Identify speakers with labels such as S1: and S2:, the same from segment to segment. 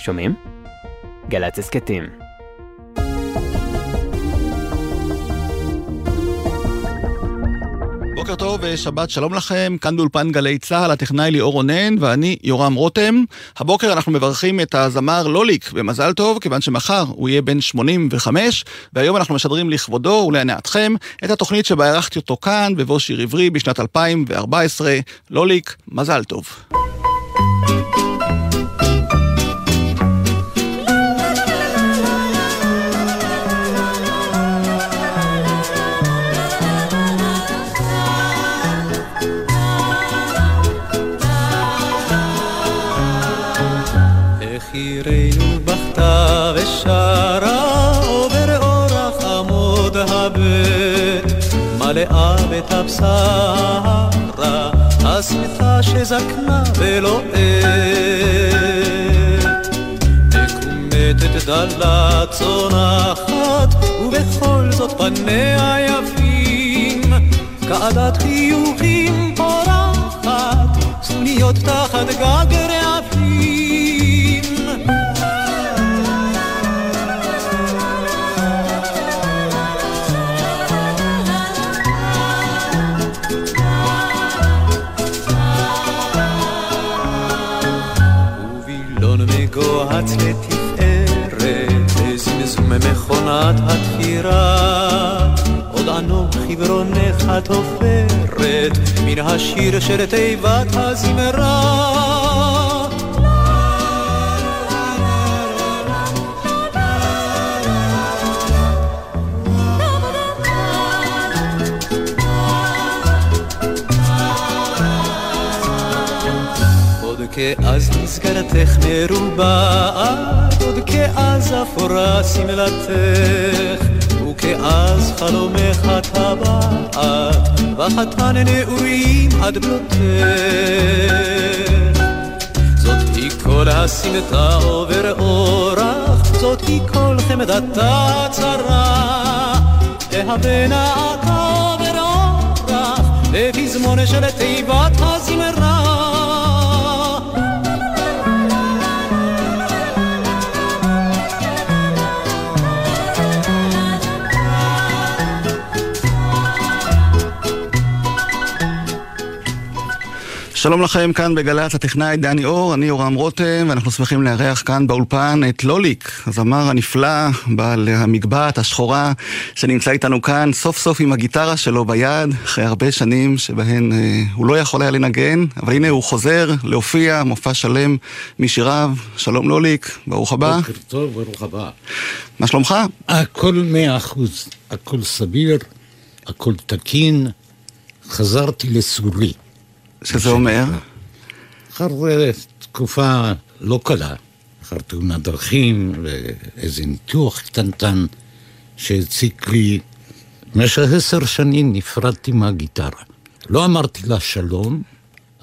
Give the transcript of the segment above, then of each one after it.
S1: שומעים? גל"צ הסכתים.
S2: בוקר טוב ושבת שלום לכם, כאן באולפן גלי צה"ל, הטכנאי ליאור רונן ואני יורם רותם. הבוקר אנחנו מברכים את הזמר לוליק במזל טוב, כיוון שמחר הוא יהיה בן 85, והיום אנחנו משדרים לכבודו ולהנאתכם את התוכנית שבה ערכתי אותו כאן, בבוא שיר עברי בשנת 2014. לוליק, מזל טוב.
S3: מלאה בתבשרה השמחה שזקנה ולא עת מקומטת דלה צונחת ובכל זאת פניה יפים כעדת חיוכים פורחת סנוניות תחת גג מכונת התפירה. עוד אנוכי ורונך התופרת, מן השיר של תיבת הזמרה. כאז מסגרתך מרובעת, עוד כאז אפורה שמלתך, וכאז חלומך טבעת, וחתן נעורים עד בלותך. זאת היא כל הסמטה עובר אורח, זאת היא כל חמדתה צרה, תהווה עובר אורח, לפזמון של תיבת הזמרה.
S2: שלום לכם, כאן בגל"צ הטכנאי דני אור, אני יורם רותם, ואנחנו שמחים לארח כאן באולפן את לוליק, הזמר הנפלא, בעל המגבעת השחורה, שנמצא איתנו כאן סוף סוף עם הגיטרה שלו ביד, אחרי הרבה שנים שבהן אה, הוא לא יכול היה לנגן, אבל הנה הוא חוזר להופיע, מופע שלם משיריו. שלום לוליק, ברוך הבא.
S4: בוקר טוב, ברוך הבא.
S2: מה שלומך?
S4: הכל מאה אחוז, הכל סביר, הכל תקין. חזרתי לסורי.
S2: שזה אומר?
S4: אחר תקופה לא קלה, אחר תאונת דרכים ואיזה ניתוח קטנטן שהציק לי. במשך עשר שנים נפרדתי מהגיטרה. לא אמרתי לה שלום,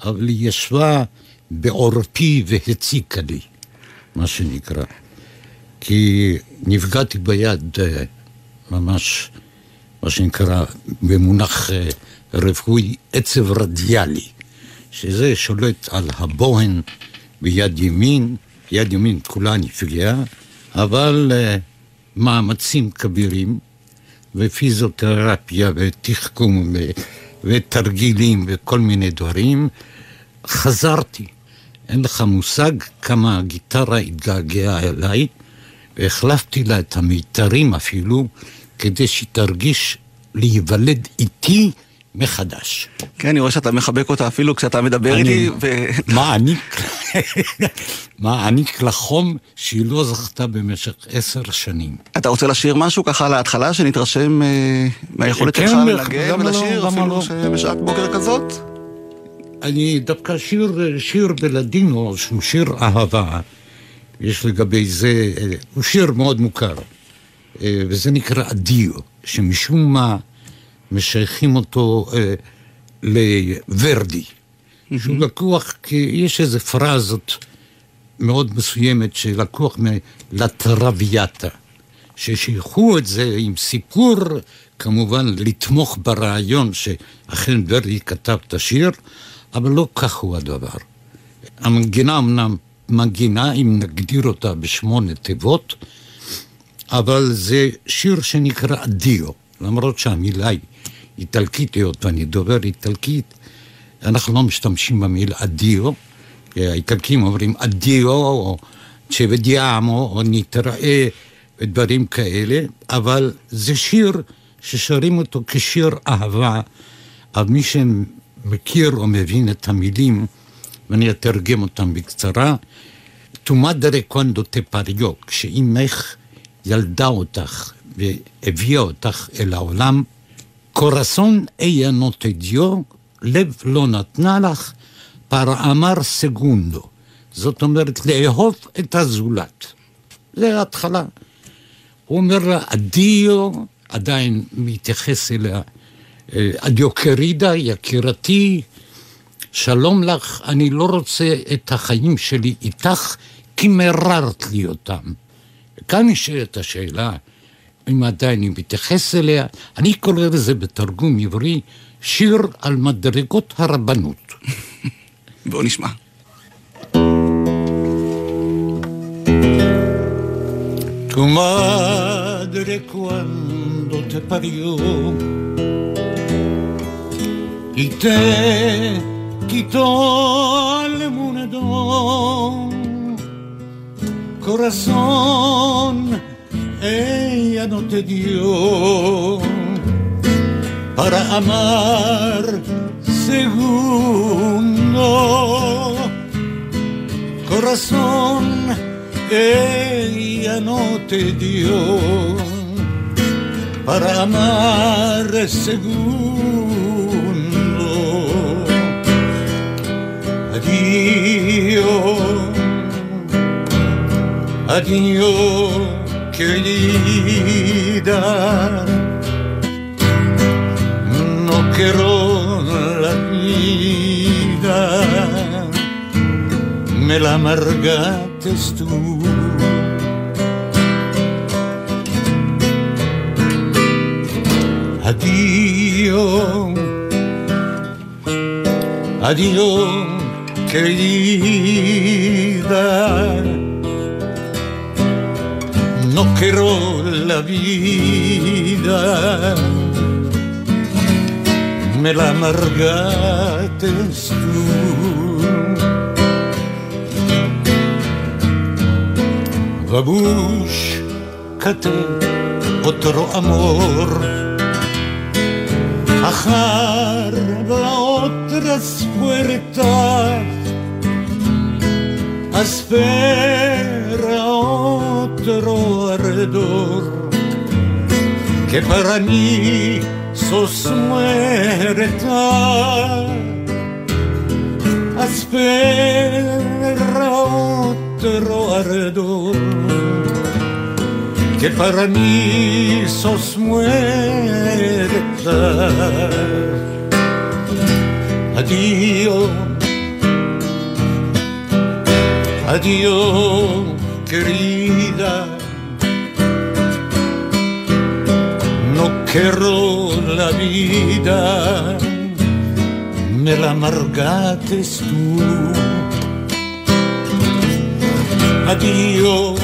S4: אבל היא ישבה בעורפי והציקה לי, מה שנקרא. כי נפגעתי ביד אה, ממש, מה שנקרא, במונח אה, רפואי, עצב רדיאלי. שזה שולט על הבוהן ביד ימין, יד ימין כולה נפגעה, אבל uh, מאמצים כבירים ופיזיותרפיה ותחכום ו- ותרגילים וכל מיני דברים, חזרתי. אין לך מושג כמה הגיטרה התגעגעה אליי, והחלפתי לה את המיתרים אפילו, כדי שהיא תרגיש להיוולד איתי מחדש.
S2: כן, אני רואה שאתה מחבק אותה אפילו כשאתה מדבר
S4: אני-
S2: איתי, ו...
S4: מעניק, לחום שהיא לא זכתה במשך עשר שנים.
S2: אתה רוצה לשיר משהו ככה להתחלה, שנתרשם אה, מהיכולת
S4: כן,
S2: שלך לנגן
S4: לא,
S2: ולשיר, אפילו
S4: לא?
S2: שבשעת בוקר כזאת?
S4: אני דווקא שיר, שיר בלדינו, שהוא שיר אהבה, יש לגבי זה, אה, הוא שיר מאוד מוכר, אה, וזה נקרא אדיו, שמשום מה משייכים אותו אה, לוורדי, שהוא לקוח, כי יש איזה פרזות מאוד מסוימת שלקוח מלטרוויאטה, ששייכו את זה עם סיפור, כמובן לתמוך ברעיון שאכן ורדי כתב את השיר, אבל לא כך הוא הדבר. המנגינה אמנם מנגינה, אם נגדיר אותה בשמונה תיבות, אבל זה שיר שנקרא דיו, למרות שהמילה היא איטלקית, היות ואני דובר איטלקית, אנחנו לא משתמשים במילה אדיו, האיטלקים אומרים אדיו, או צ'וודיאמו, או נתראה, ודברים כאלה, אבל זה שיר ששרים אותו כשיר אהבה, על מי שמכיר או מבין את המילים, ואני אתרגם אותם בקצרה. Tu madre quando te כשאימך ילדה אותך והביאה אותך אל העולם, קורסון איה נוטדיו, לב לא נתנה לך, פר אמר סגונדו. זאת אומרת, לאהוב את הזולת. זה ההתחלה. הוא אומר לה, אדיו, עדיין מתייחס אליה, אדיו קרידה, יקירתי, שלום לך, אני לא רוצה את החיים שלי איתך, כי מררת לי אותם. כאן נשאלת השאלה, אם עדיין אני מתייחס אליה, אני קורא לזה בתרגום עברי, שיר על מדרגות הרבנות.
S2: בואו נשמע.
S4: Tu madre cuando te parió y te quitó el monedón, corazón ella no te dio para amar segundo corazón ella no te dio para amar segundo. Adiós, adiós, querida. No quiero la vida, me la amargaste tú. Adiós, adiós, querida. que la vida. Me la amargaste tú. Babúscate otro amor, ajarba otras puertas, espera otro ardor que para mí sos muerta espera otro ardor que para mí sos muerta. Adiós, adiós, querida. No quiero la vida, me la amargates tú. Adiós.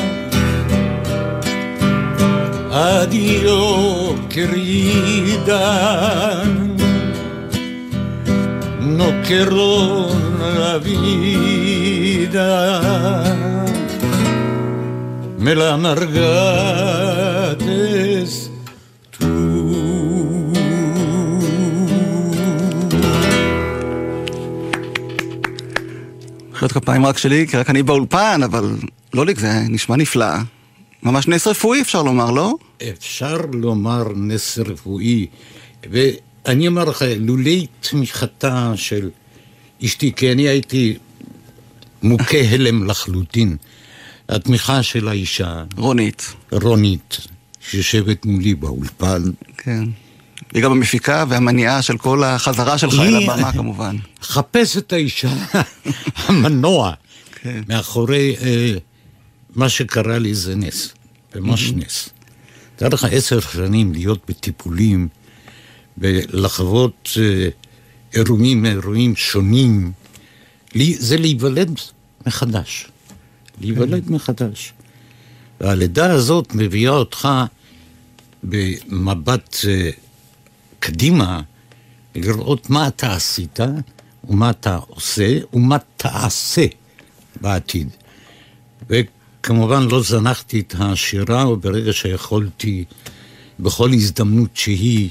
S4: Adiós, querida. No quiero la vida. Me la amargates
S2: מחיאות כפיים רק שלי, כי רק אני באולפן, אבל לוליק זה נשמע נפלא. ממש נס רפואי אפשר לומר, לא?
S4: אפשר לומר נס רפואי, ואני אומר לך, לולי תמיכתה של אשתי, כי אני הייתי מוכה הלם לחלוטין, התמיכה של האישה,
S2: רונית.
S4: רונית, שיושבת מולי באולפן,
S2: כן. היא גם המפיקה והמניעה של כל החזרה שלך אל הבמה כמובן.
S4: חפש את האישה, המנוע,
S2: כן.
S4: מאחורי אה, מה שקרה לי זה נס, ממש נס. תאר לך עשר שנים להיות בטיפולים ולחוות אה, אירועים מאירועים שונים, לי, זה להיוולד מחדש. להיוולד מחדש. והלידה הזאת מביאה אותך במבט אה, קדימה לראות מה אתה עשית ומה אתה עושה ומה תעשה בעתיד. וכמובן לא זנחתי את השירה, וברגע שיכולתי, בכל הזדמנות שהיא,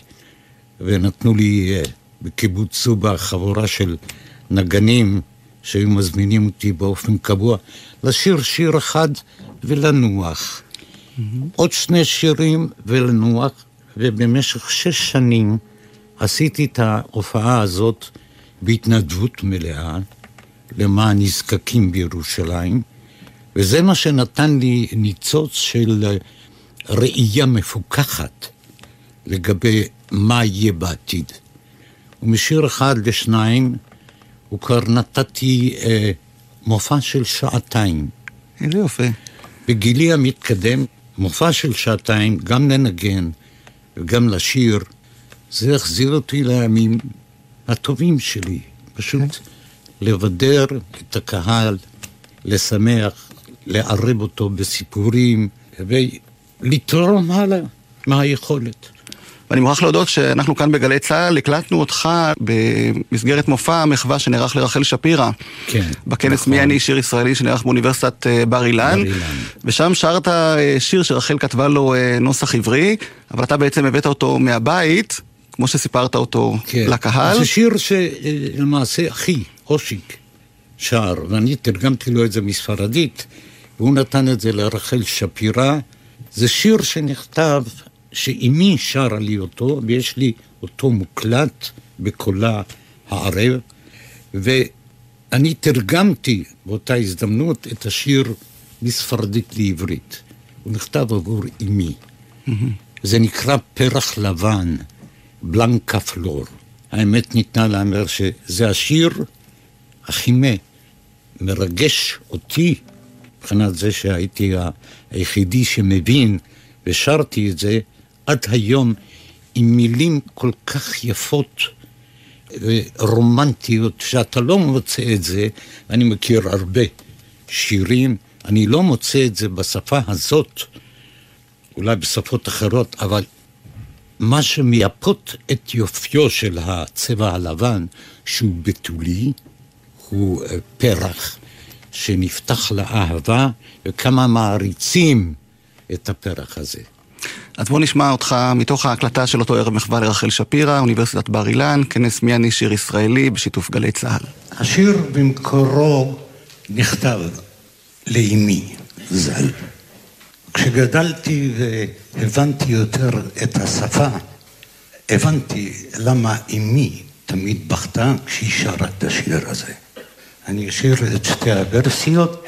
S4: ונתנו לי אה, בקיבוץ סובה חבורה של נגנים שהיו מזמינים אותי באופן קבוע לשיר שיר אחד ולנוח. Mm-hmm. עוד שני שירים ולנוח, ובמשך שש שנים עשיתי את ההופעה הזאת בהתנדבות מלאה למען נזקקים בירושלים, וזה מה שנתן לי ניצוץ של ראייה מפוכחת לגבי מה יהיה בעתיד. ומשיר אחד לשניים, הוא כבר נתתי אה, מופע של שעתיים.
S2: איזה יופי.
S4: בגילי המתקדם, מופע של שעתיים, גם לנגן וגם לשיר, זה החזיר אותי לימים הטובים שלי. פשוט okay. כן. לבדר את הקהל, לשמח, לערב אותו בסיפורים ולתרום הלאה מהיכולת.
S2: ואני מוכרח להודות שאנחנו כאן בגלי צה"ל הקלטנו אותך במסגרת מופע המחווה שנערך לרחל שפירא.
S4: כן.
S2: בכנס נכון. מי אני שיר ישראלי שנערך באוניברסיטת אה, בר אילן. בר אילן. ושם שרת אה, שיר שרחל כתבה לו אה, נוסח עברי, אבל אתה בעצם הבאת אותו מהבית, כמו שסיפרת אותו כן. לקהל.
S4: זה שיר שלמעשה אחי, אושיק, שר, ואני תרגמתי לו את זה מספרדית, והוא נתן את זה לרחל שפירא. זה שיר שנכתב שאימי שרה לי אותו, ויש לי אותו מוקלט בקולה הערב, ואני תרגמתי באותה הזדמנות את השיר מספרדית לעברית. הוא נכתב עבור אימי. Mm-hmm. זה נקרא פרח לבן, בלנקה פלור. האמת ניתנה לאמר שזה השיר הכי מרגש אותי, מבחינת זה שהייתי היחידי שמבין ושרתי את זה, עד היום עם מילים כל כך יפות ורומנטיות, שאתה לא מוצא את זה, אני מכיר הרבה שירים, אני לא מוצא את זה בשפה הזאת, אולי בשפות אחרות, אבל מה שמייפות את יופיו של הצבע הלבן, שהוא בתולי, הוא אה, פרח שנפתח לאהבה, וכמה מעריצים את הפרח הזה.
S2: אז בוא נשמע אותך מתוך ההקלטה של אותו ערב מחווה לרחל שפירא, אוניברסיטת בר אילן, כנס מי אני שיר ישראלי בשיתוף גלי צה"ל.
S4: השיר במקורו נכתב לאימי ז"ל. כשגדלתי והבנתי יותר את השפה, הבנתי למה אימי תמיד בכתה כשהיא שרה את השיר הזה. אני אשאיר את שתי הוורסיות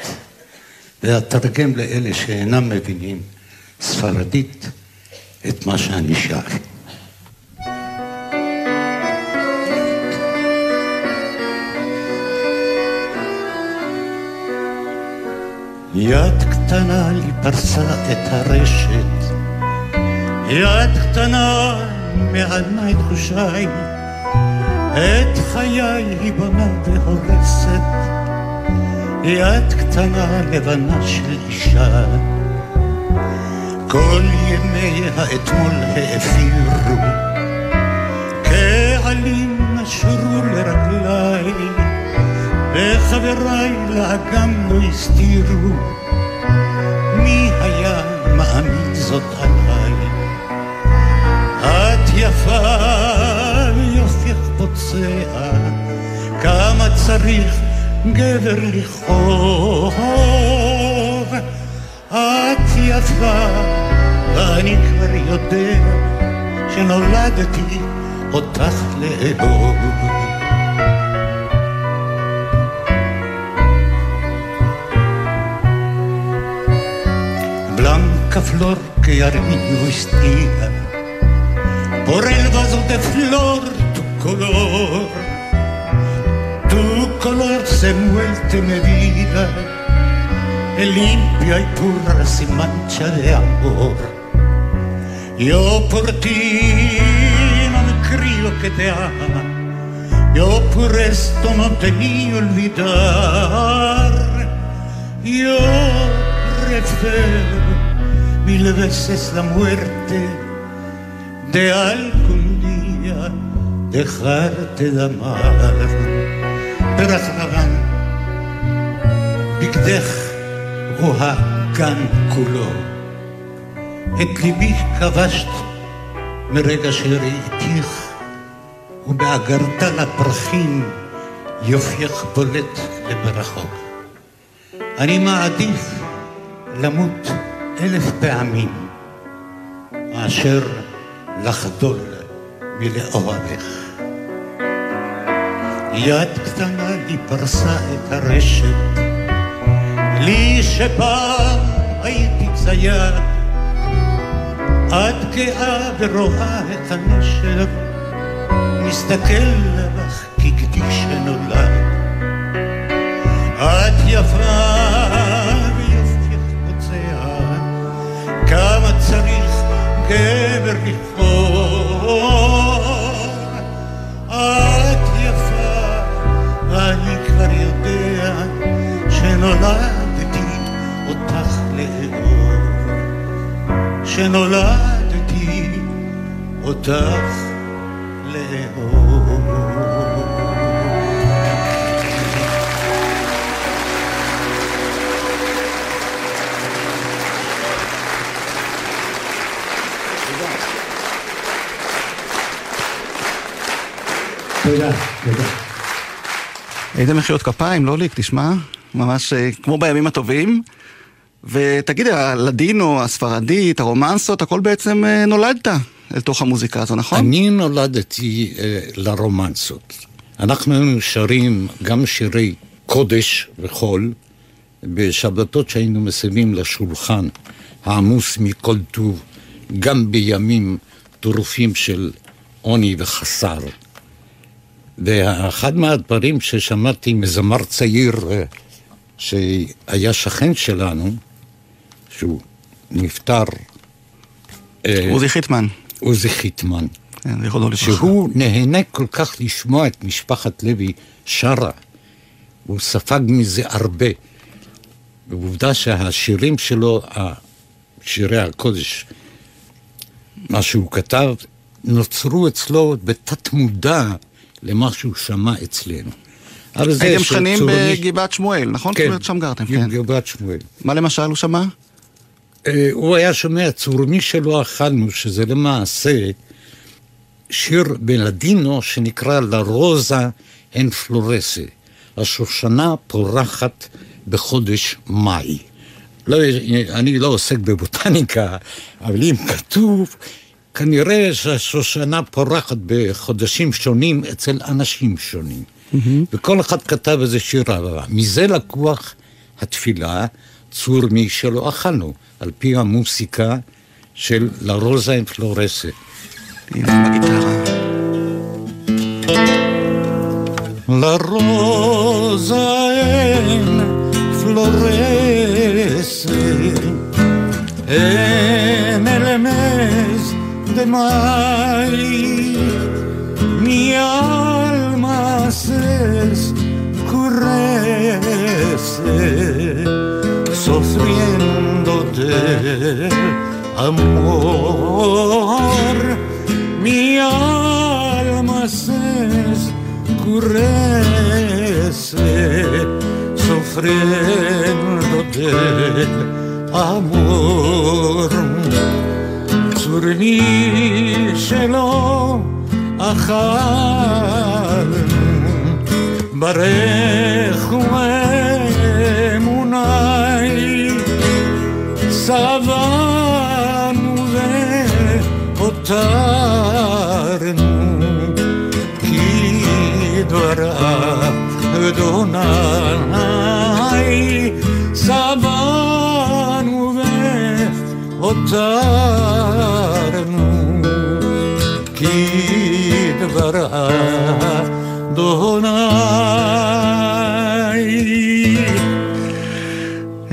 S4: ואתרגם לאלה שאינם מבינים ספרדית את מה שאני שר. יד קטנה לי פרסה את הרשת, יד קטנה מעלמה את חושיי, את חיי היא בונה והורסת, יד קטנה לבנה של אישה. כל ימי האתמול האפירו, כעלים נשרו לרגליי, וחבריי לאגם לא הסתירו, מי היה מאמין זאת עליי? את יפה יופייך פוצע, כמה צריך גבר לכאוב. את יפה, ואני כבר יודע שנולדתי אותך לאהוב. Blanca flor que armiño vestía, por el vaso de flor tu color, tu color se muelte mi vida limpia y pura sin mancha de amor. Yo por ti no me creo que te ama, yo por esto no te ni olvidar. Yo prefiero mil veces la muerte de algún día dejarte de amar. Pero רואה כאן כולו. את ליבי כבשת מרגע שראיתיך, ובאגרטל הפרחים יופייך בולט למרחוק. אני מעדיף למות אלף פעמים מאשר לחדול מלאוהבך. יד קטנה לי פרסה את הרשת, לי שפעם הייתי צייד, את גאה ורואה את הנשר, מסתכל לך כגדי שנולד. את יפה ויופייך פוצע, כמה צריך גבר לבחור. את יפה, אני כבר יודע שנולדתי שנולדתי אותך לאהוב. תודה, תודה.
S2: איזה מחיאות כפיים, לא ליק, תשמע, ממש אה, כמו בימים הטובים. ותגיד, הלדינו, הספרדית, הרומנסות, הכל בעצם אה, נולדת אל תוך המוזיקה הזו, נכון?
S4: אני נולדתי אה, לרומנסות. אנחנו היינו שרים גם שירי קודש וחול, בשבתות שהיינו מסבים לשולחן העמוס מכל טוב, גם בימים טרופים של עוני וחסר. ואחד מהדברים ששמעתי מזמר צעיר אה, שהיה שכן שלנו, שהוא נפטר, אה,
S2: עוזי חיטמן,
S4: עוזי חיטמן,
S2: כן.
S4: שהוא נהנה כל כך לשמוע את משפחת לוי שרה. הוא ספג מזה הרבה. ועובדה שהשירים שלו, שירי הקודש, מה שהוא כתב, נוצרו אצלו בתת מודע למה שהוא שמע אצלנו.
S2: הייתם שכנים בגבעת שמואל, נכון?
S4: כן,
S2: שם גרתם, כן.
S4: גבעת שמואל.
S2: מה למשל הוא שמע?
S4: אה, הוא היה שומע צורמי שלא אכלנו, שזה למעשה שיר בלדינו שנקרא לה רוזה הן פלורסה, השושנה פורחת בחודש מאי. לא, אני לא עוסק בבוטניקה, אבל אם כתוב, כנראה שהשושנה פורחת בחודשים שונים אצל אנשים שונים. וכל אחד כתב איזה שיר אהבה. מזה לקוח התפילה, צור מי שלא אכלנו, על פי המוסיקה של לה רוזה אין פלורסה.
S2: הנה בגיטרה.
S4: La rosa en florece en el mes de mayo. Mi alma se escurece sufriéndote amor. Mi alma se escurece sufriéndote amor. צורני שלא אכלנו, ברך ואמוני, σαβάνου δε ποτάρνου κι δωρά δονάει σαβάνου δε ποτάρνου κι δωρά δονάει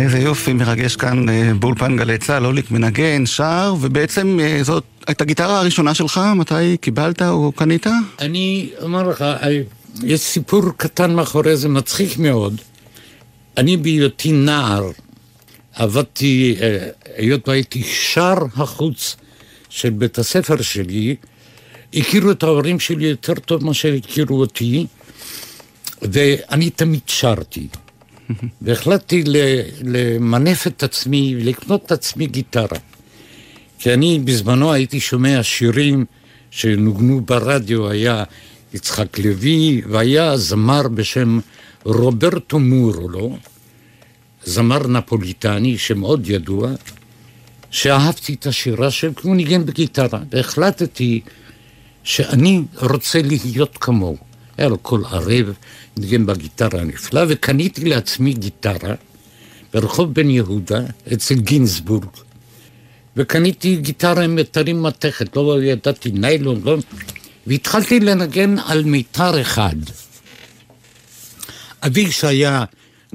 S2: איזה יופי מרגש כאן אה, באולפן גלי צה"ל, אוליק מנגן, שר, ובעצם אה, זאת את הגיטרה הראשונה שלך, מתי קיבלת או קנית?
S4: אני אומר לך, אה, יש סיפור קטן מאחורי זה, מצחיק מאוד. אני בהיותי נער עבדתי, היות והייתי שר החוץ של בית הספר שלי, הכירו את ההורים שלי יותר טוב מאשר הכירו אותי, ואני תמיד שרתי. והחלטתי למנף את עצמי, לקנות את עצמי גיטרה. כי אני בזמנו הייתי שומע שירים שנוגנו ברדיו, היה יצחק לוי, והיה זמר בשם רוברטו מורו, זמר נפוליטני שמאוד ידוע, שאהבתי את השירה שלו, כי הוא ניגן בגיטרה, והחלטתי שאני רוצה להיות כמוהו. היה לו קול ערב, ניגן בגיטרה הנפלא, וקניתי לעצמי גיטרה ברחוב בן יהודה, אצל גינזבורג. וקניתי גיטרה עם מיתרים מתכת, לא ידעתי ניילון, לא... והתחלתי לנגן על מיתר אחד. אבי שהיה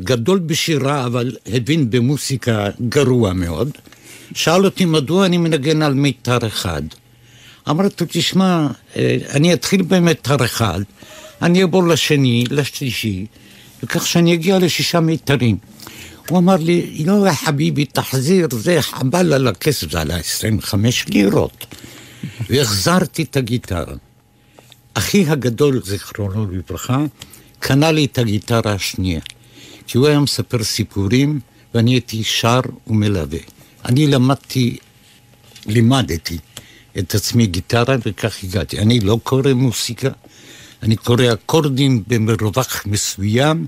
S4: גדול בשירה, אבל הבין במוסיקה גרוע מאוד, שאל אותי מדוע אני מנגן על מיתר אחד. אמרתי, תשמע, אה, אני אתחיל במיתר אחד, אני אעבור לשני, לשלישי, וכך שאני אגיע לשישה מיתרים. הוא אמר לי, לא, חביבי, תחזיר, זה חבל על הכסף, זה עלה 25 לירות. והחזרתי את הגיטרה. אחי הגדול, זיכרונו לברכה, קנה לי את הגיטרה השנייה. כי הוא היה מספר סיפורים, ואני הייתי שר ומלווה. אני למדתי, לימדתי את עצמי גיטרה, וכך הגעתי. אני לא קורא מוסיקה, אני קורא אקורדים במרווח מסוים,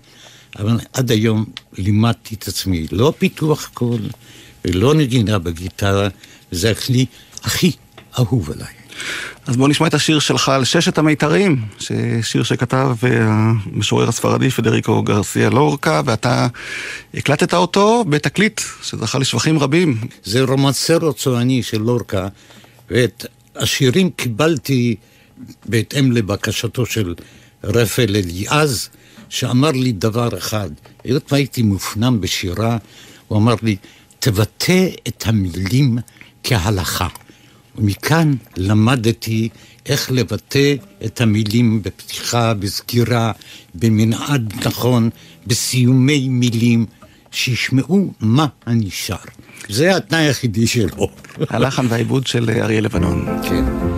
S4: אבל עד היום לימדתי את עצמי, לא פיתוח קול ולא נגינה בגיטרה, וזה הכלי הכי אהוב עליי.
S2: אז בוא נשמע את השיר שלך על ששת המיתרים, שיר שכתב המשורר הספרדי פדריקו גרסיה לורקה, ואתה הקלטת אותו בתקליט שזכה לשבחים רבים.
S4: זה רומנסרו צועני של לורקה, ואת השירים קיבלתי בהתאם לבקשתו של רפאל אליעז, שאמר לי דבר אחד, היות והייתי מופנם בשירה, הוא אמר לי, תבטא את המילים כהלכה. ומכאן למדתי איך לבטא את המילים בפתיחה, בסגירה, במנעד נכון, בסיומי מילים, שישמעו מה אני שר. זה התנאי היחידי שלו.
S2: הלחן והעיבוד של אריה לבנון.
S4: כן.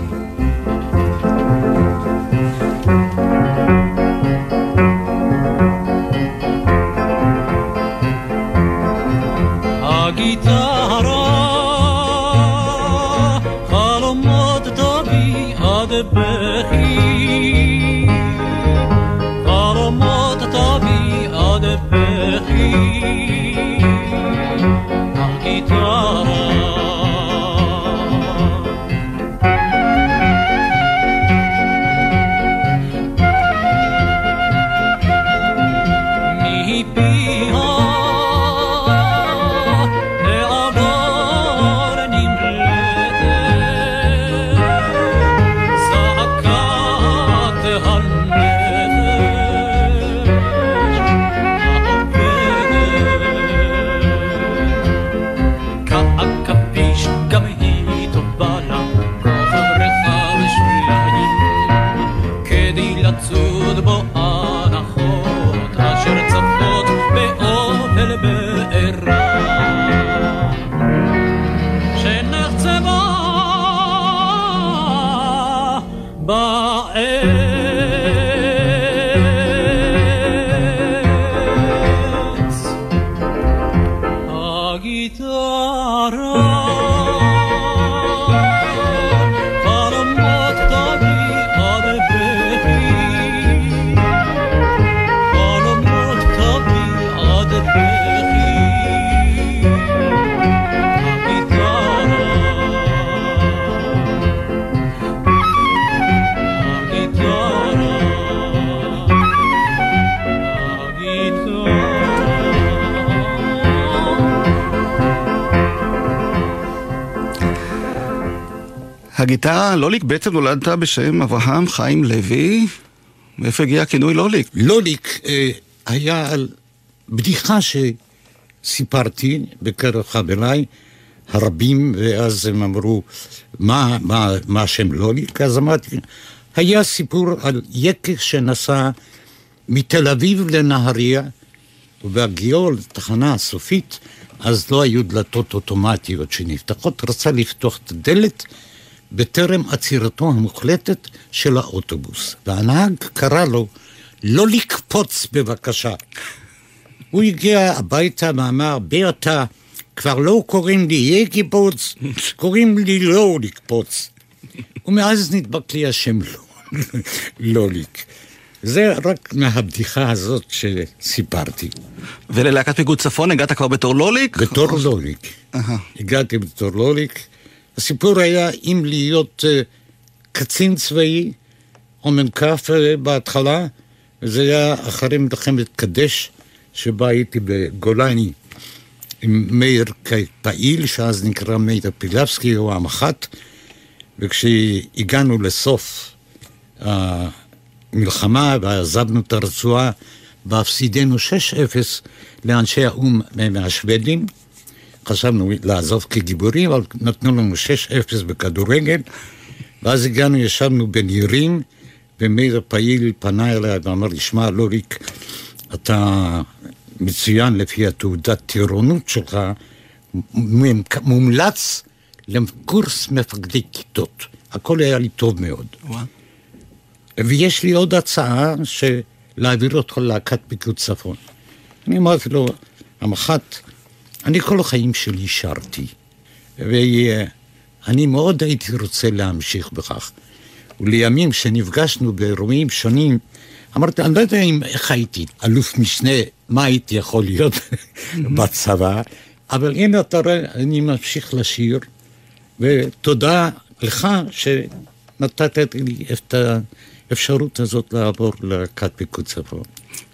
S2: הגיטרה, לוליק בעצם נולדת בשם אברהם חיים לוי. מאיפה הגיע הכינוי לוליק?
S4: לוליק אה, היה על בדיחה שסיפרתי בקרב חבריי הרבים, ואז הם אמרו, מה, מה, מה השם לוליק? אז אמרתי, היה סיפור על יקב שנסע מתל אביב לנהריה ובהגיעו לתחנה הסופית, אז לא היו דלתות אוטומטיות שנפתחות, רצה לפתוח את הדלת בטרם עצירתו המוחלטת של האוטובוס. והנהג קרא לו, לא לקפוץ בבקשה. הוא הגיע הביתה ואמר, ברטה, כבר לא קוראים לי קיפוץ, קוראים לי לא לקפוץ. ומאז נדבק לי השם לא, לוליק. זה רק מהבדיחה הזאת שסיפרתי.
S2: וללהקת פיגוד צפון הגעת כבר בתור לוליק?
S4: בתור לוליק. הגעתי בתור לוליק. הסיפור היה אם להיות uh, קצין צבאי או מ"כ uh, בהתחלה, וזה היה אחרי מלחמת קדש, שבה הייתי בגולני עם מאיר פעיל, שאז נקרא מאיר פילבסקי, הוא המח"ט, וכשהגענו לסוף המלחמה ועזבנו את הרצועה והפסידנו 6-0 לאנשי האו"ם מהשוודים, חשבנו לעזוב כגיבורים, אבל נתנו לנו 6-0 בכדורגל, ואז הגענו, ישבנו בנירים, ומאיר פעיל פנה אליי ואמר לי, שמע, לוריק, אתה מצוין לפי התעודת טירונות שלך, מומלץ לקורס מפקדי כיתות. הכל היה לי טוב מאוד. וואו. ויש לי עוד הצעה להעביר אותך ללהקת פיקוד צפון. אני אמרתי לו, המח"ט, אני כל החיים שלי שרתי, ואני מאוד הייתי רוצה להמשיך בכך. ולימים, כשנפגשנו באירועים שונים, אמרתי, אני לא יודע אם, איך הייתי אלוף משנה, מה הייתי יכול להיות בצבא, אבל הנה אתה רואה, אני ממשיך לשיר, ותודה לך שנתת לי את האפשרות הזאת לעבור לכת פיקוד צפון.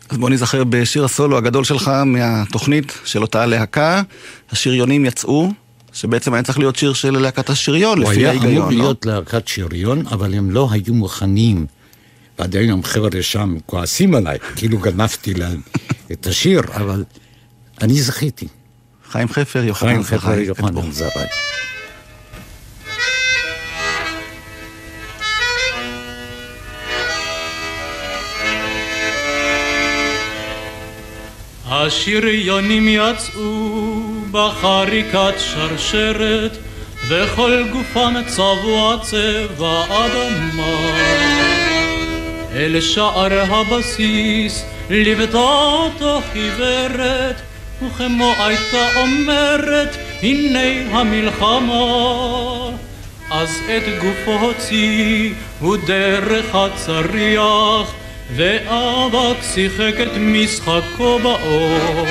S2: אז בוא נזכר בשיר הסולו הגדול שלך מהתוכנית של אותה להקה, השריונים יצאו, שבעצם היה צריך להיות שיר של להקת השריון, לפי ההיגיון,
S4: לא?
S2: הוא
S4: היה אמור להיות להקת שריון, אבל הם לא היו מוכנים. ועד היום חבר'ה שם כועסים עליי, כאילו גנבתי להם את השיר, אבל אני זכיתי.
S2: חיים חפר,
S4: יוחנן זרעי. חיים חפר, יוחנן זרעי.
S3: השריונים יצאו בחריקת שרשרת וכל גופם צבוע צבע אדמה אל שער הבסיס ליוותה אותו חיוורת וכמו הייתה אומרת הנה המלחמה אז את גופו הוציא הוא דרך הצריח ואבק שיחק את משחקו באור.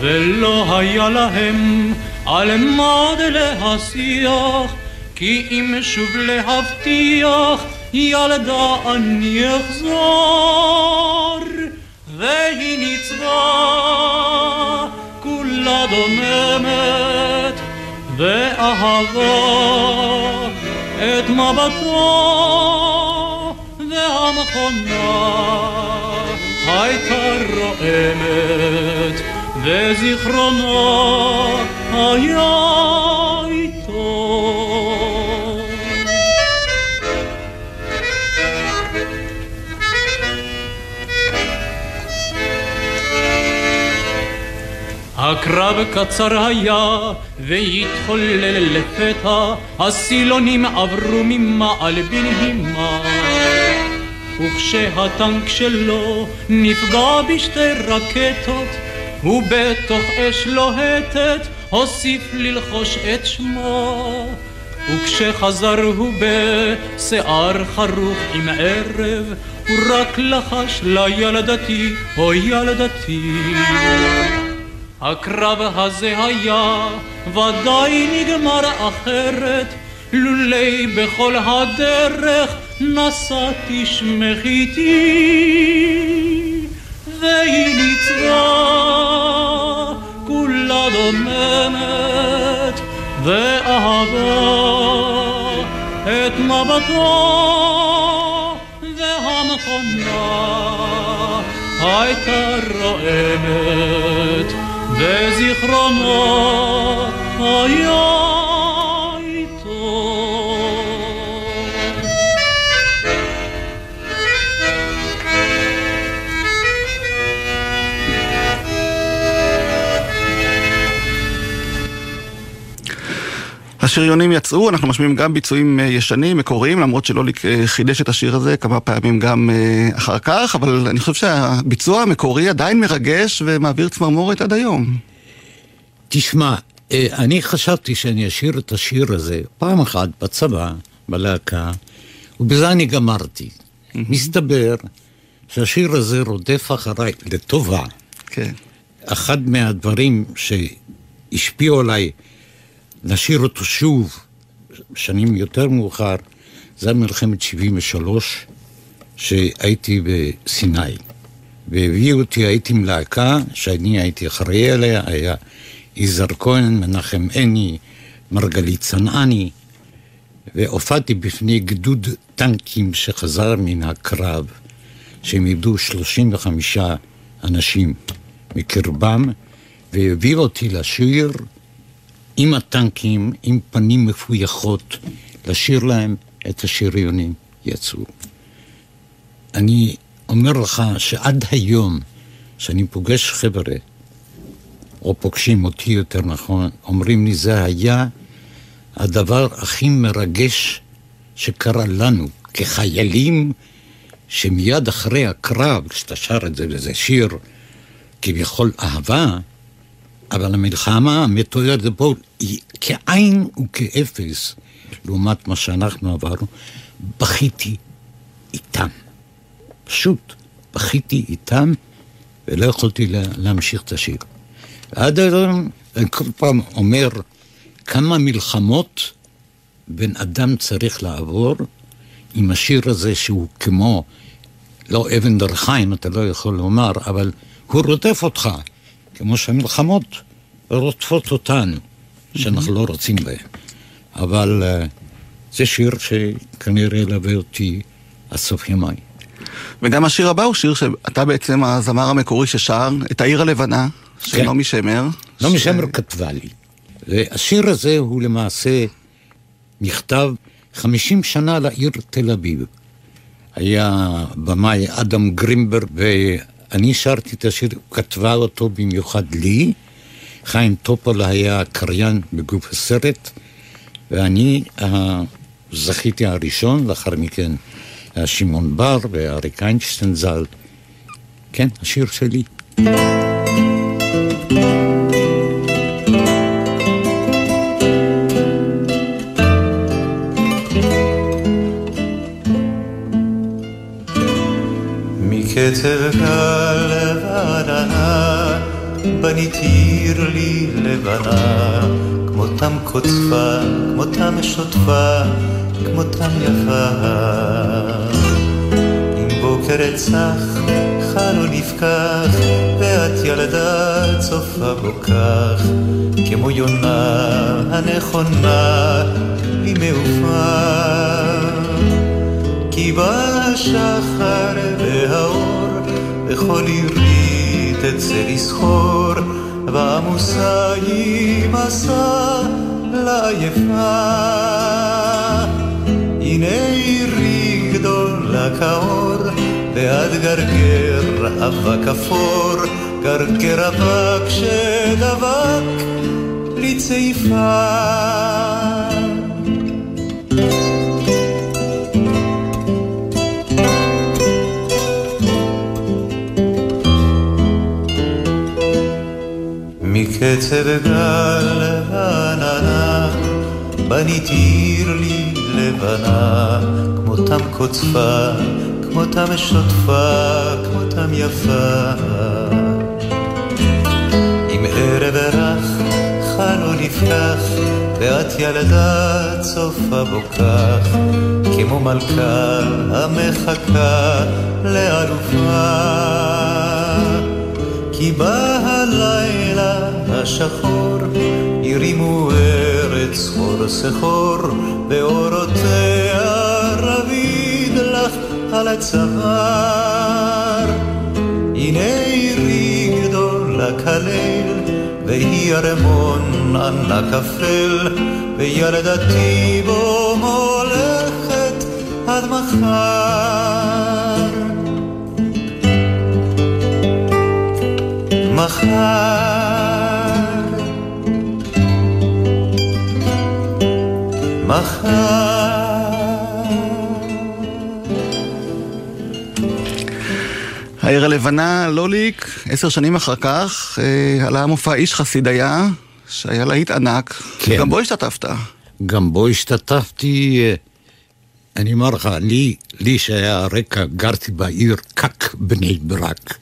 S3: ולא היה להם על מה להשיח כי אם שוב להבטיח ילדה אני אחזור. והיא ניצבה כולה דוממת ואהבה את מבטו והמכונה הייתה רועמת וזיכרונה היה איתו. הקרב קצר היה והתחולל לפתע, הסילונים עברו ממעל בנהימה. וכשהטנק שלו נפגע בשתי רקטות, ובתוך אש לוהטת הוסיף ללחוש את שמו. וכשחזר הוא בשיער חרוך עם ערב, הוא רק לחש לילדתי, או ילדתי. הקרב הזה היה ודאי נגמר אחרת, לולי בכל הדרך נשאתי שמך איתי, והיא ניצבה כולה דוממת, ואהבה את מבטו, והמכונה הייתה רועמת, וזיכרונו היה
S2: השריונים יצאו, אנחנו משמיעים גם ביצועים אה, ישנים, מקוריים, למרות שלוליק אה, חידש את השיר הזה כמה פעמים גם אה, אחר כך, אבל אני חושב שהביצוע המקורי עדיין מרגש ומעביר צמרמורת עד היום.
S4: תשמע, אני חשבתי שאני אשאיר את השיר הזה פעם אחת בצבא, בלהקה, ובזה אני גמרתי. מסתבר שהשיר הזה רודף אחריי לטובה.
S2: כן.
S4: אחד מהדברים שהשפיעו עליי לשיר אותו שוב, שנים יותר מאוחר, זה היה מלחמת 73, שהייתי בסיני. והביאו אותי, הייתי עם להקה, שאני הייתי אחראי עליה, היה יזהר כהן, מנחם עיני, מרגלית צנעני, והופעתי בפני גדוד טנקים שחזר מן הקרב, שהם איבדו 35 אנשים מקרבם, והביאו אותי לשיר עם הטנקים, עם פנים מפויחות, לשיר להם את השריונים יצאו. אני אומר לך שעד היום, שאני פוגש חבר'ה, או פוגשים אותי יותר נכון, אומרים לי זה היה הדבר הכי מרגש שקרה לנו כחיילים, שמיד אחרי הקרב, כשאתה שר את זה, וזה שיר כביכול אהבה, אבל המלחמה המתוארת פה היא כאין וכאפס לעומת מה שאנחנו עברנו. בכיתי איתם. פשוט בכיתי איתם ולא יכולתי לה, להמשיך את השיר. עד היום אני כל פעם אומר כמה מלחמות בן אדם צריך לעבור עם השיר הזה שהוא כמו, לא אבן דרכיים, אתה לא יכול לומר, אבל הוא רודף אותך. כמו שהמלחמות רודפות אותנו, שאנחנו לא רוצים בהן. אבל uh, זה שיר שכנראה ילווה אותי עד סוף ימיי.
S2: וגם השיר הבא הוא שיר שאתה בעצם הזמר המקורי ששר את העיר הלבנה, של כן. נעמי שמר.
S4: נעמי ש... שמר כתבה לי. והשיר הזה הוא למעשה נכתב 50 שנה לעיר תל אביב. היה במאי אדם גרינברג אני שרתי את השיר, כתבה אותו במיוחד לי. חיים טופול היה קריין בגוף הסרט, ואני uh, זכיתי הראשון, לאחר מכן uh, שמעון בר ואריק איינשטיין ז"ל. כן, השיר שלי.
S5: מקצב קל לבנה, בנית עיר לי לבנה, כמותם קוצפה, כמותם שוטפה, כמותם יפה. אם בוקר צח, חלון נפקח, ואת ילדה צופה בו כך, כמו יונה הנכונה, לי מעופה. כי בא השחר והאור, וכל עירי תצא לסחור, ועמוסה היא מסע לעייפה. הנה עירי גדולה כאור, ועד גרגר אבק אפור, גרגר אבק שדבק לצעיפה. מקצב גל ועננה, בנית עיר לי לבנה, כמותם קוצפה, כמותם שוטפה, כמותם יפה. עם ערב רך חלון נפקח, ואת ילדה צופה בו כך, כמו מלכה המחכה לאלופה. כי בא הלילה השחור, הרימו ארץ סחור סחור, באורותיה רביד לך על הצוואר. הנה עירי גדולה כליל, והיא ארמון ענק אפל, וילדתי בו מולכת עד מחר. מחר.
S2: העיר הלבנה, לוליק, עשר שנים אחר כך, אה, עלה המופע איש חסידיה, שהיה להיט ענק.
S4: כן.
S2: גם בו השתתפת.
S4: גם בו השתתפתי, אה, אני אומר לך, לי, לי שהיה רקע, גרתי בעיר קק בני ברק.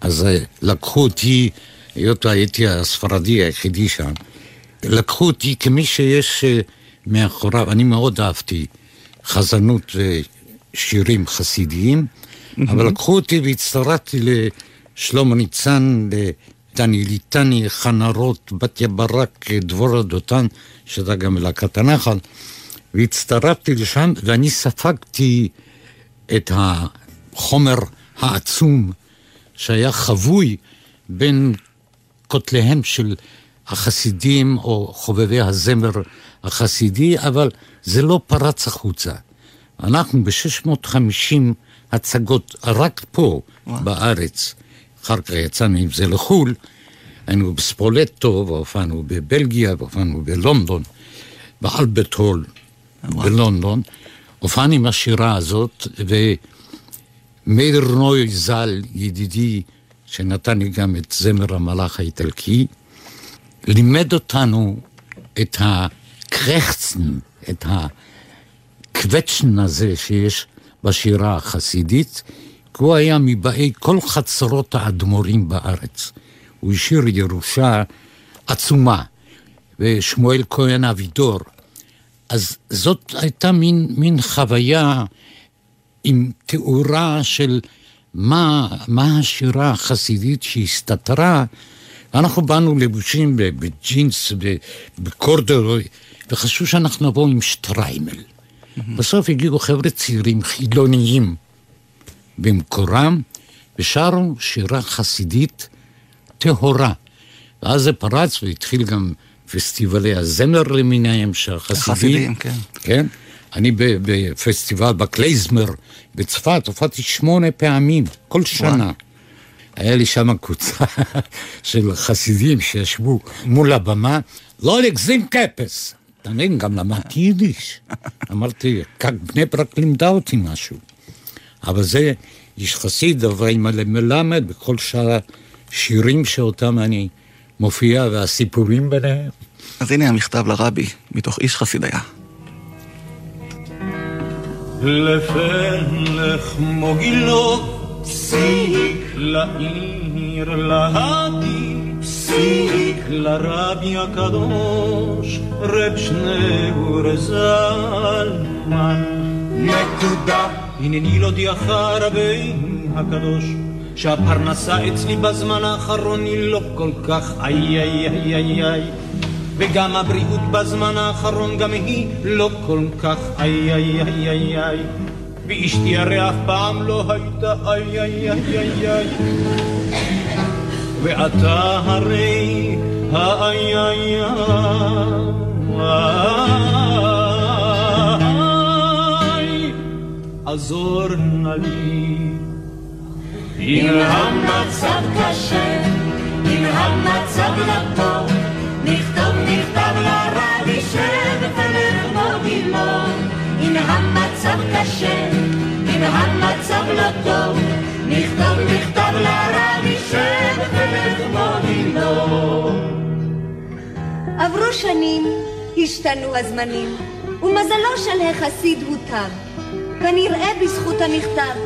S4: אז אה, לקחו אותי, היות והייתי הספרדי היחידי שם, לקחו אותי כמי שיש מאחוריו, אני מאוד אהבתי חזנות ושירים חסידיים, אבל לקחו אותי והצטרפתי לשלמה ניצן, לדני ליטני, חנה רוט, בתיה ברק, דבורה דותן, שהייתה גם מלהקת הנחל, והצטרפתי לשם ואני ספגתי את החומר העצום שהיה חבוי בין כותליהם של החסידים או חובבי הזמר החסידי, אבל זה לא פרץ החוצה. אנחנו ב-650 הצגות רק פה, וואו. בארץ. אחר כך יצאנו עם זה לחו"ל, היינו בספולטו, והופענו בבלגיה, והופענו בלונדון, באלברט הול בלונדון. הופענו עם השירה הזאת, ומאיר נוי ז"ל, ידידי, שנתן לי גם את זמר המלאך האיטלקי, לימד אותנו את הקרחצן, את הקווצ'ן הזה שיש בשירה החסידית, כי הוא היה מבאי כל חצרות האדמו"רים בארץ. הוא השאיר ירושה עצומה, ושמואל כהן אבידור. אז זאת הייתה מין, מין חוויה עם תאורה של מה, מה השירה החסידית שהסתתרה. אנחנו באנו לבושים בג'ינס, בקורדרוי, וחשבו שאנחנו נבוא עם שטריימל. בסוף הגיעו חבר'ה צעירים, חילוניים, במקורם, ושרו שירה חסידית טהורה. ואז זה פרץ והתחיל גם פסטיבלי הזמר למיניהם, שהחסידים...
S2: החסידים, כן.
S4: כן? אני בפסטיבל בקלייזמר בצפת הופעתי שמונה פעמים, כל שנה. וואו. היה לי שם קבוצה של חסידים שישבו מול הבמה, לא לגזים קפס. אתה מבין, גם למדתי יידיש. אמרתי, כך בני ברק לימדה אותי משהו. אבל זה איש חסיד, אברהים מלמד, בכל שאר השירים שאותם אני מופיע, והסיפורים ביניהם.
S2: אז הנה המכתב לרבי, מתוך איש חסידיה.
S3: לפלך מוגילו, פסיק לעיר להדי, פסיק לרבי הקדוש, רב שניאור זלמן. נקודה, הנני להודיעך רבי הקדוש, שהפרנסה אצלי בזמן האחרון היא לא כל כך איי איי איי איי איי. וגם הבריאות בזמן האחרון גם היא לא כל כך איי איי איי איי איי. ואשתי הרי אף פעם לא הייתה איי איי איי איי איי. ואתה הרי האיי איי איי עזור נא לי אם המצב קשה, אם המצב לא טוב נכתוב מכתב לרבי שבפלך מוגילון אם המצב קשה, אם המצב לא טוב נכתוב מכתב לרבי שבפלך מוגילון
S6: עברו שנים, השתנו הזמנים, ומזלו של החסיד הותם, כנראה בזכות המכתב.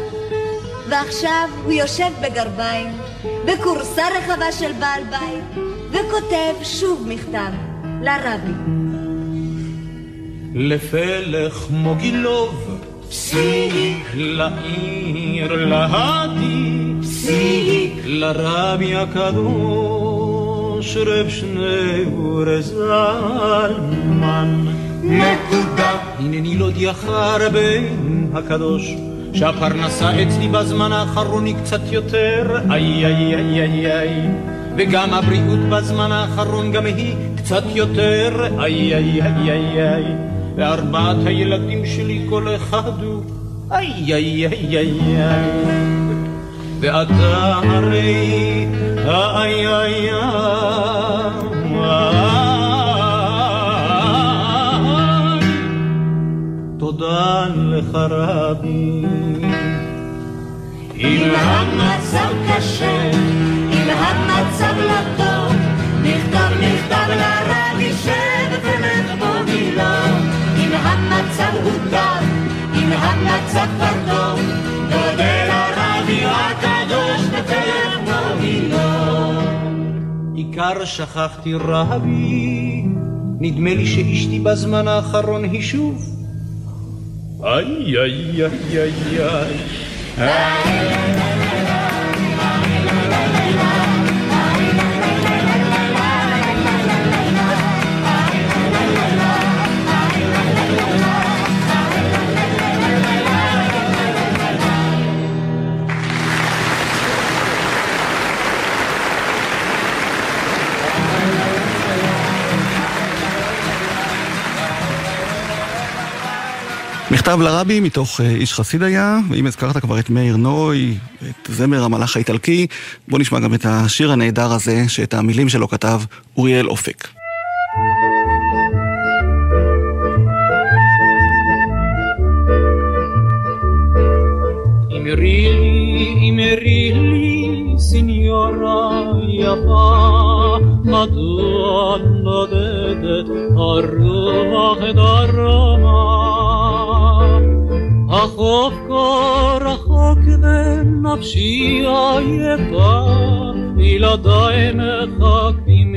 S6: ועכשיו הוא יושב בגרביים, בכורסה רחבה של בעל בית, וכותב שוב מכתב לרבי.
S3: לפלך מוגילוב, פסיק לעיר להדי, פסיק לרבי הקדוש, רב שניאור זלמן. נקודה. הנני להודיעך רבי הקדוש, שהפרנסה אצלי בזמן האחרון היא קצת יותר, איי איי איי איי איי. וגם הבריאות בזמן האחרון גם היא קצת יותר, איי איי איי איי איי. וארבעת הילדים שלי כל אחד הוא, איי איי איי איי איי. ואתה הרי, איי איי. נתן לך רבי.
S6: אם המצב קשה, אם המצב לא טוב, נכתב מכתב לרבי שב ולך מובילו. אם המצב הוא טוב, אם המצב כבר טוב, נודה לרבי הקדוש ותלך מובילו.
S3: עיקר שכחתי רבי, נדמה לי שאשתי בזמן האחרון היא שוב. איי איי איי איי איי
S2: מכתב לרבי מתוך אה, איש חסיד היה, ואם הזכרת כבר את מאיר נוי, את זמר המלאך האיטלקי, בוא נשמע גם את השיר הנהדר הזה, שאת המילים שלו כתב אוריאל אופק.
S3: אמרי לי, סיניורה יפה, נודדת הרוח דרומה? החוף כה רחוק ונפשי עייפה, ילדיי מחכים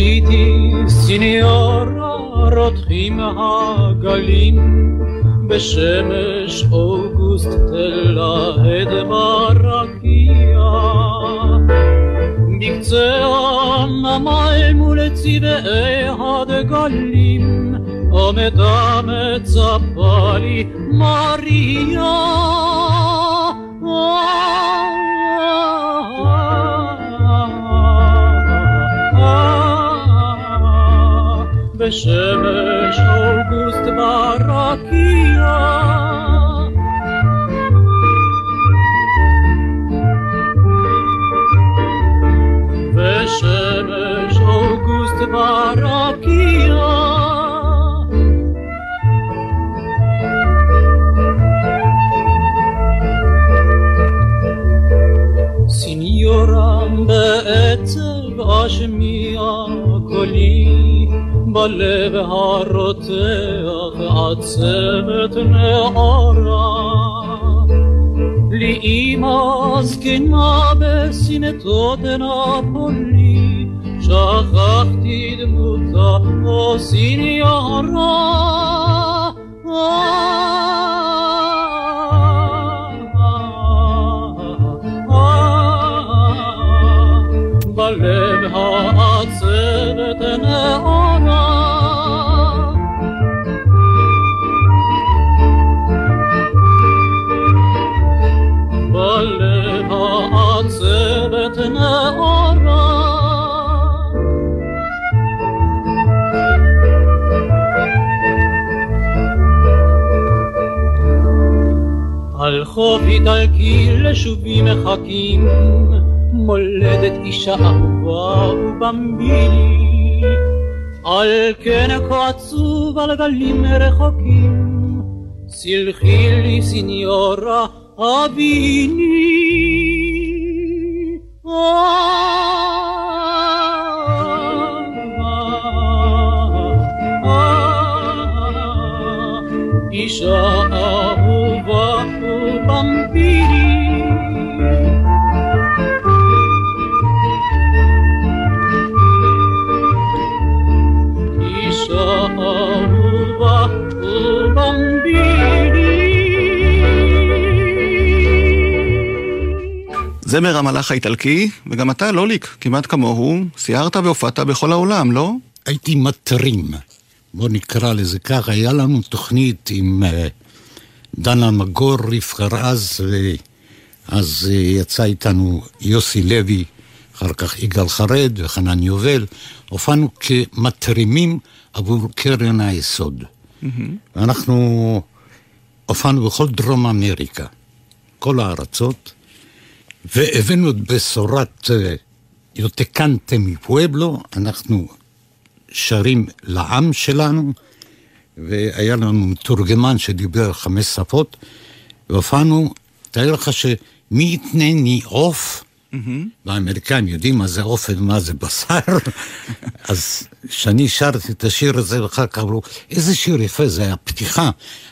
S3: הביטי סיניורה רותחים הגלים בשמש אוגוסט תלהד ברקיע בקצה הנמל מול צבעי הדגלים עומדה מצפה לי מריה Cieszymy się gust barakija. Cieszymy się gust barakija. Signora, beetze, wasch mich. בלב הרותח עצבת נערה לי אמא זקנה בסנטות נפולי שכחתי דמותה או סיניורה בלב חוף איטלקי לשובי מחכים. מולדת אישה אהובה ובמבילי על כן כה עצוב על גלים רחוקים. סלחי לי סיניורה אביני
S2: זמר המלאך האיטלקי, וגם אתה, לוליק, כמעט כמוהו, סיירת והופעת בכל העולם, לא?
S4: הייתי מטרים, בוא נקרא לזה ככה. היה לנו תוכנית עם אה, דן אלמגור, רבקה רז, ואז אה, יצא איתנו יוסי לוי, אחר כך יגאל חרד וחנן יובל. הופענו כמתרימים עבור קרן היסוד. ואנחנו הופענו בכל דרום אמריקה, כל הארצות, והבאנו את בשורת אה, יוטקנטה מפואבלו, אנחנו שרים לעם שלנו, והיה לנו מתורגמן שדיבר חמש שפות, והופענו, תאר לך שמי יתנני עוף, והאמריקאים יודעים מה זה עוף ומה זה בשר, אז כשאני שרתי את השיר הזה, ואחר כך אמרו, איזה שיר יפה, זה היה פתיחה.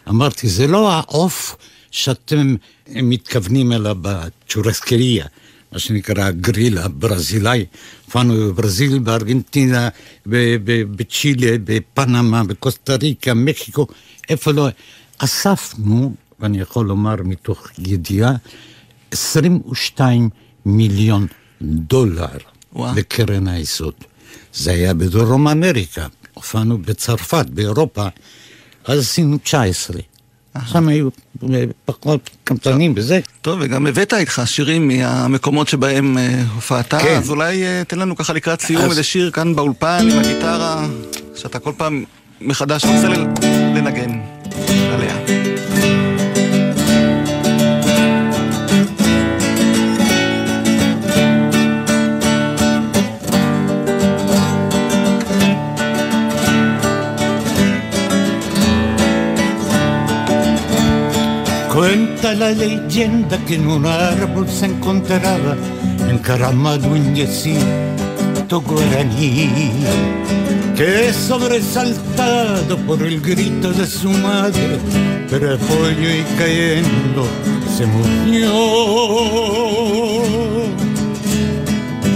S4: אמרתי, זה לא העוף שאתם מתכוונים אליו בצ'ורסקריה. מה שנקרא הגריל הברזילאי. הופענו בברזיל, בארגנטינה, בצ'ילה, בפנמה, בקוסטה ריקה, מקסיקו, איפה לא. אספנו, ואני יכול לומר מתוך ידיעה, 22 מיליון דולר
S2: וואו.
S4: לקרן היסוד. זה היה בדרום אמריקה, הופענו בצרפת, באירופה, אז עשינו 19. שם היו אה, פחות קמצנים בזה.
S2: טוב, וגם הבאת איתך שירים מהמקומות שבהם אה, הופעת,
S4: כן.
S2: אז אולי אה, תן לנו ככה לקראת סיום איזה שיר כאן באולפן עם הגיטרה, שאתה כל פעם מחדש רוצה לנגן עליה.
S4: La leyenda que en un árbol se encontraba encaramado un yesito guaraní que sobresaltado por el grito de su madre, repollo y cayendo se murió.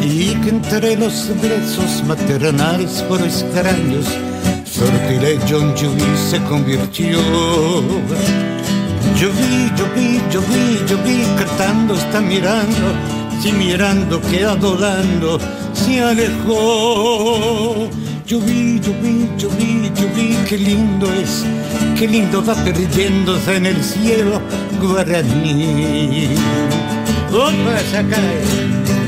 S4: Y que entre los besos maternales por extraños, sortilegio en se convirtió. Yo vi, yo vi, yo cantando, está mirando, sí mirando, queda volando, se alejó. Yo vi, yo vi, yo vi, qué lindo es, qué lindo va perdiéndose en el cielo guaraní. Otra saca Y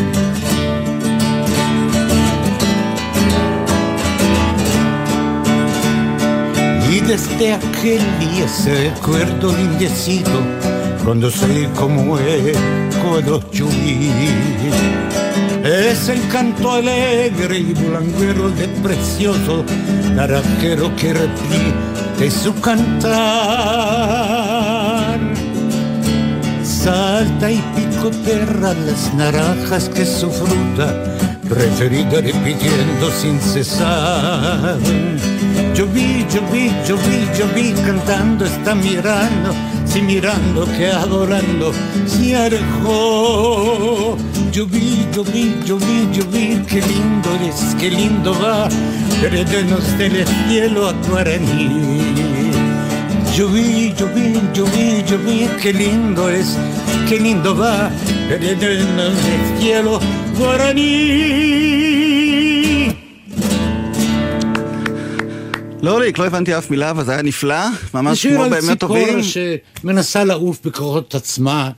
S4: desde aquel día se recuerdo lindecito cuando soy como eco de los. Es el canto alegre y blanguero de precioso naranjero que repite su cantar. Salta y picotea las naranjas que su fruta preferida repitiendo sin cesar. Yo vi, yo vi, yo vi, yo vi cantando, está mirando, sí mirando que adorando se alejó. Yo vi, yo vi, yo vi, yo vi, qué lindo es, qué lindo va, heredenos del cielo a Guaraní. Yo vi, yo vi, yo vi, yo vi, qué lindo es, qué lindo va, heredenos del cielo Guaraní.
S2: לוליק, לא הבנתי אף מילה, אבל זה היה נפלא,
S4: זה
S2: ממש
S4: שיר
S2: כמו
S4: על
S2: באמת טובים.
S4: ציפור שמנסה לעוף בכוחות עצמה,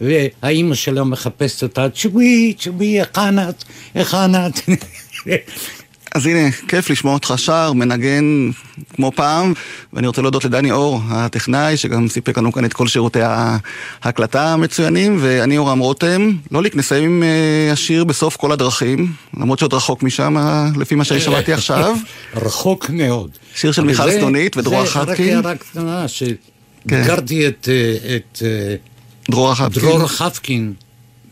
S4: והאימא שלה מחפשת אותה, צ'ווי, צ'ווי, איך ענת, איך ענת.
S2: אז הנה, כיף לשמוע אותך שר, מנגן כמו פעם, ואני רוצה להודות לדני אור, הטכנאי, שגם סיפק לנו כאן את כל שירותי ההקלטה המצוינים, ואני אורם רותם. לוליק, נסיים עם אה, השיר בסוף כל הדרכים, למרות שעוד רחוק משם, אה, לפי מה שאני שמעתי עכשיו.
S4: רחוק מאוד.
S2: שיר של מיכל
S4: זה-
S2: סנונית ודרורה
S4: זה רק
S2: חבקין.
S4: הערה קטנה, שביקרתי את, אה, את אה,
S2: דרורה חבקין.
S4: דרור חבקין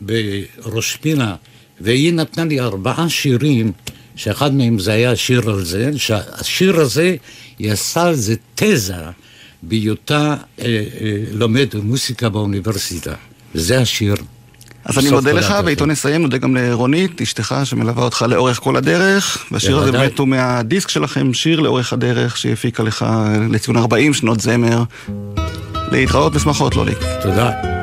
S4: בראש פינה, והיא נתנה לי ארבעה שירים, שאחד מהם זה היה שיר על זה, שהשיר הזה, היא עשה על זה תזה בהיותה אה, אה, לומד מוסיקה באוניברסיטה. וזה השיר.
S2: אז אני מודה לך. ואיתו נסיים, נודה גם לרונית, אשתך שמלווה אותך לאורך כל הדרך. והשיר הזה. באמת הוא מהדיסק שלכם, שיר לאורך הדרך, שהיא הפיקה לך לציון 40 שנות זמר. להתראות בשמחות, לוליק.
S4: תודה.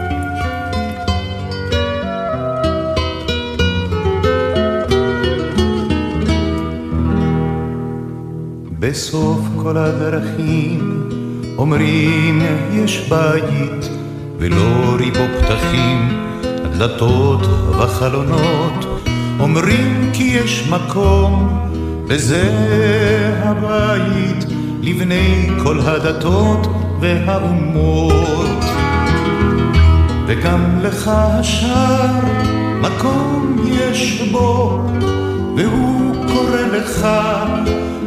S5: בסוף כל הדרכים אומרים יש בית ולא ריבו פתחים, דלתות וחלונות אומרים כי יש מקום וזה הבית לבני כל הדתות והאומות. וגם לך השאר מקום יש בו והוא קורא לך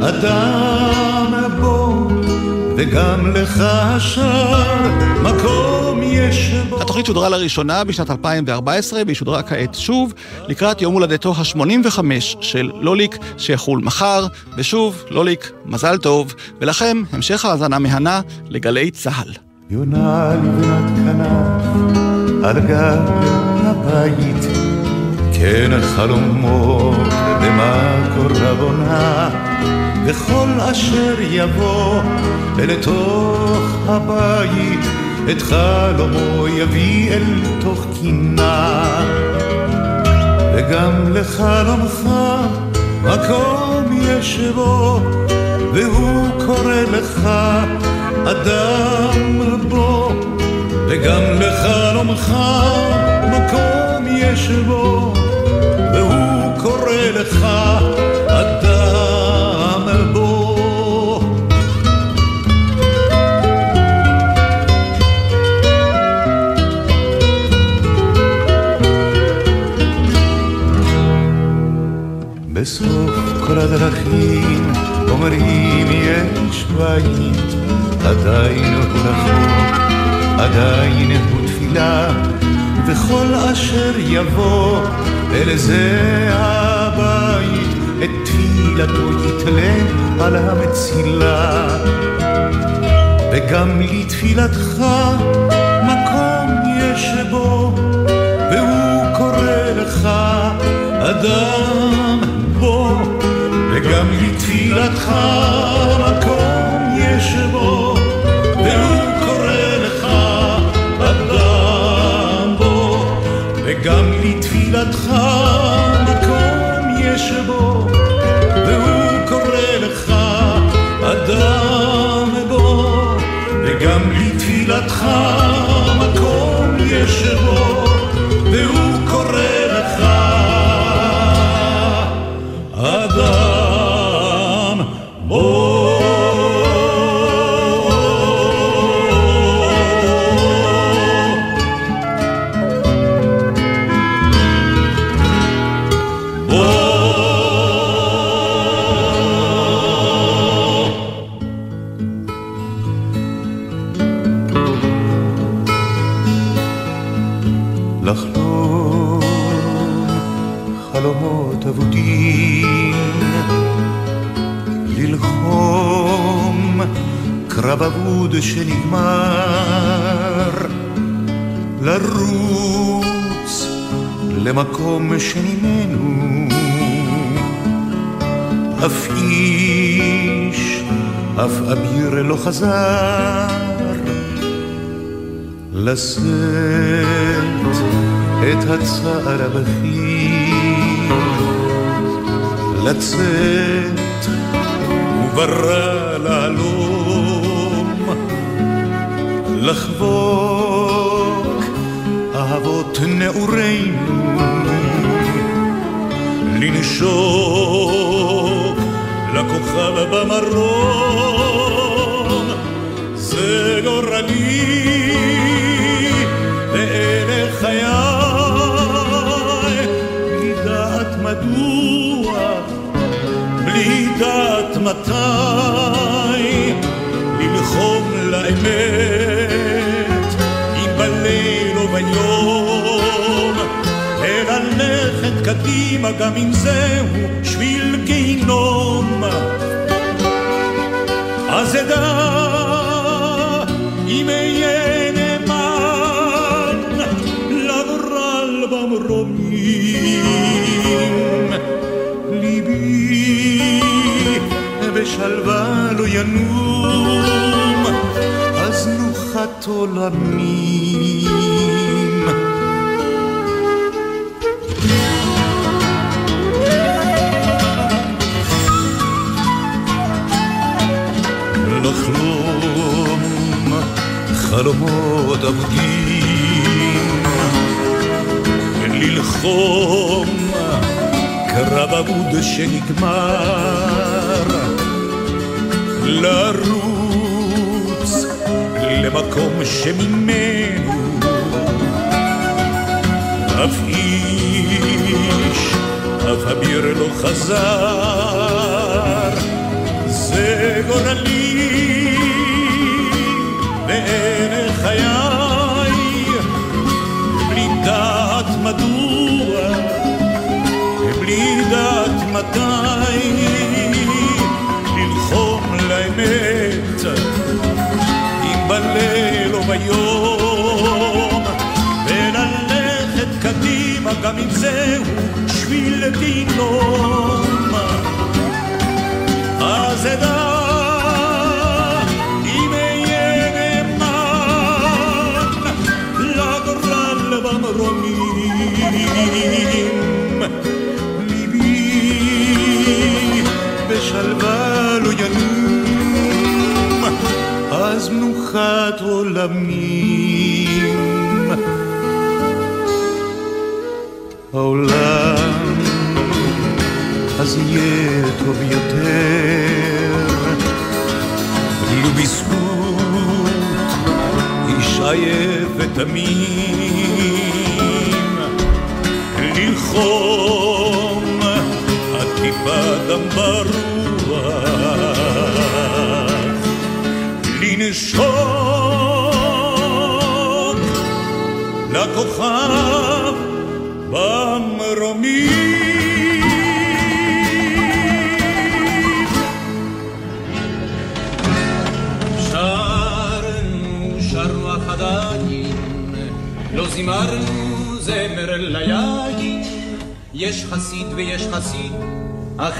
S5: אדם בו וגם לך השאר מקום יש בו.
S2: התוכנית שודרה לראשונה בשנת 2014 והיא שודרה כעת שוב לקראת יום הולדתו ה-85 של לוליק שיחול מחר, ושוב, לוליק, מזל טוב, ולכם המשך האזנה מהנה לגלי צה"ל.
S5: יונה לבנת כנף על גב הבית, כן חלומות במקור רבונה, וכל אשר יבוא אל תוך הבית, את חלומו יביא אל תוך קינה. וגם לחלומך מקום יש בו, והוא קורא לך אדם בו. וגם לחלומך מקום יש בו, והוא קורא לך אדם בו. בסוף כל הדרכים אומרים יש בית, עדיין הוא רחוק. עדיין הוא תפילה, וכל אשר יבוא אל זה הבית, את תפילתו יתלה על המצילה. וגם לתפילתך מקום יש בו, והוא קורא לך אדם בו, וגם לתפילתך מקום יש בו, לתפילתך מקום יש בו, והוא קורא לך אדם בו, וגם לתפילתך מקום יש בו, שנגמר, לרוץ למקום שממנו אף איש, אף אביר לא חזר, לשאת את הצער הבכיר, לצאת וברא לחבוק אהבות נעורינו, לנשוק לכוכב במרום, זה גורלי ואלה חיי, בלי דעת מדוע, בלי דעת מתי, קדימה גם אם זהו שביל גיהינום. אז אדע אם אהיה נאמן לגורל במרומים. ליבי בשלווה לא ינום, אז נוחת עולמים. חלומות אבודים, ללחום קרב אבוד שנגמר, לרוץ למקום שממנו אף איש, אף אביר לא חזר, זה גורלי ואין חיי, בלי דעת מדוע, בלי דעת מתי, ללחום לאמת, אם בליל או ביום, וללכת קדימה גם אם זהו שביל גיהינום. אז אדע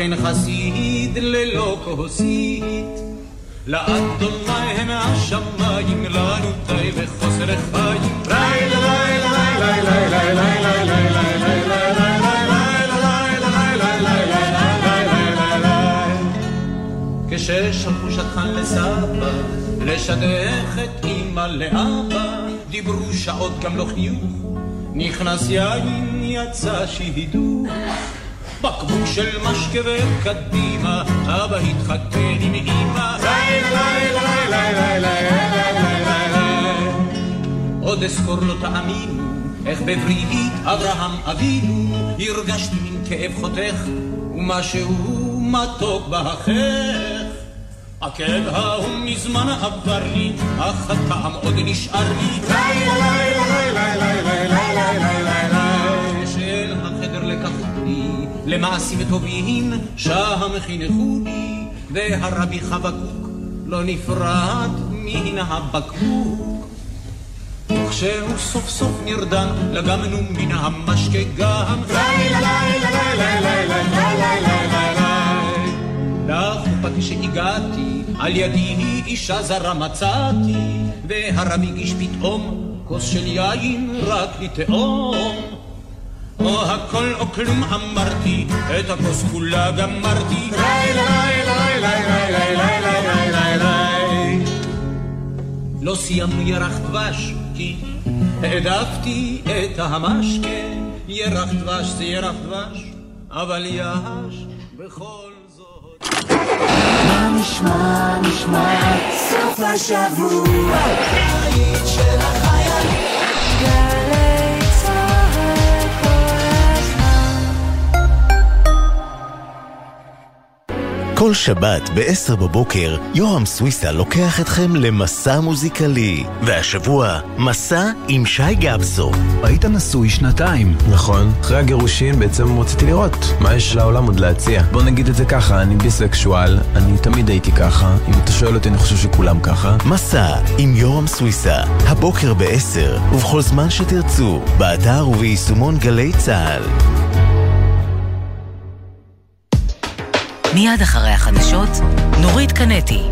S3: אין חסיד ללא כוסית. לאדוני הם השמיים, לנו די וחוסר חיים. לילה, לילה, לילה, לילה, לילה, לילה, לילה, כששלחו שטחן לסבא, לשדך את אמא לאבא, דיברו שעות גם לא חיוך, נכנס יין, יצא שידוך. בקבוק של משקה וקדימה, אבא התחתן עם אמא. עוד אזכור לא תאמינו, איך בבריאות אברהם אבינו, הרגשתי מין כאב חותך, ומשהו מתוק בהחך. הכאב ההוא מזמן עבר לי, אך הטעם עוד נשאר לי. לילה, לילה, לילה, לילה, לילה, לילה. למעשים טובים, שם חינכוני, והרבי חבקוק לא נפרד מן הבקבוק. וכשהוא סוף סוף נרדם, לגמנו מן המשקה גם. לילה, לילה, לילה, לילה, לילה, לילה, לילה. כשהגעתי, על ידי אישה זרה מצאתי, והרב הגיש פתאום כוס של יין רק לטעום. או הכל או כלום אמרתי, את הכוס כולה גמרתי. לילה, לילה, לילה, לילה, לילה, לילה, לילה. לא סיימנו ירח דבש, כי העדפתי את המשקה. ירח דבש זה ירח דבש, אבל יש בכל זאת.
S6: מה נשמע, נשמע, סוף השבוע.
S7: כל שבת ב-10 בבוקר, יורם סוויסה לוקח אתכם למסע מוזיקלי. והשבוע, מסע עם שי גבסו.
S1: היית נשוי שנתיים.
S8: נכון. אחרי הגירושין בעצם רציתי לראות מה יש לעולם עוד להציע. בוא נגיד את זה ככה, אני ביסקשואל, אני תמיד הייתי ככה. אם אתה שואל אותי, אני חושב שכולם ככה.
S7: מסע עם יורם סוויסה, הבוקר ב-10, ובכל זמן שתרצו, באתר וביישומון גלי צה"ל.
S9: מיד אחרי החדשות, נורית קנטי.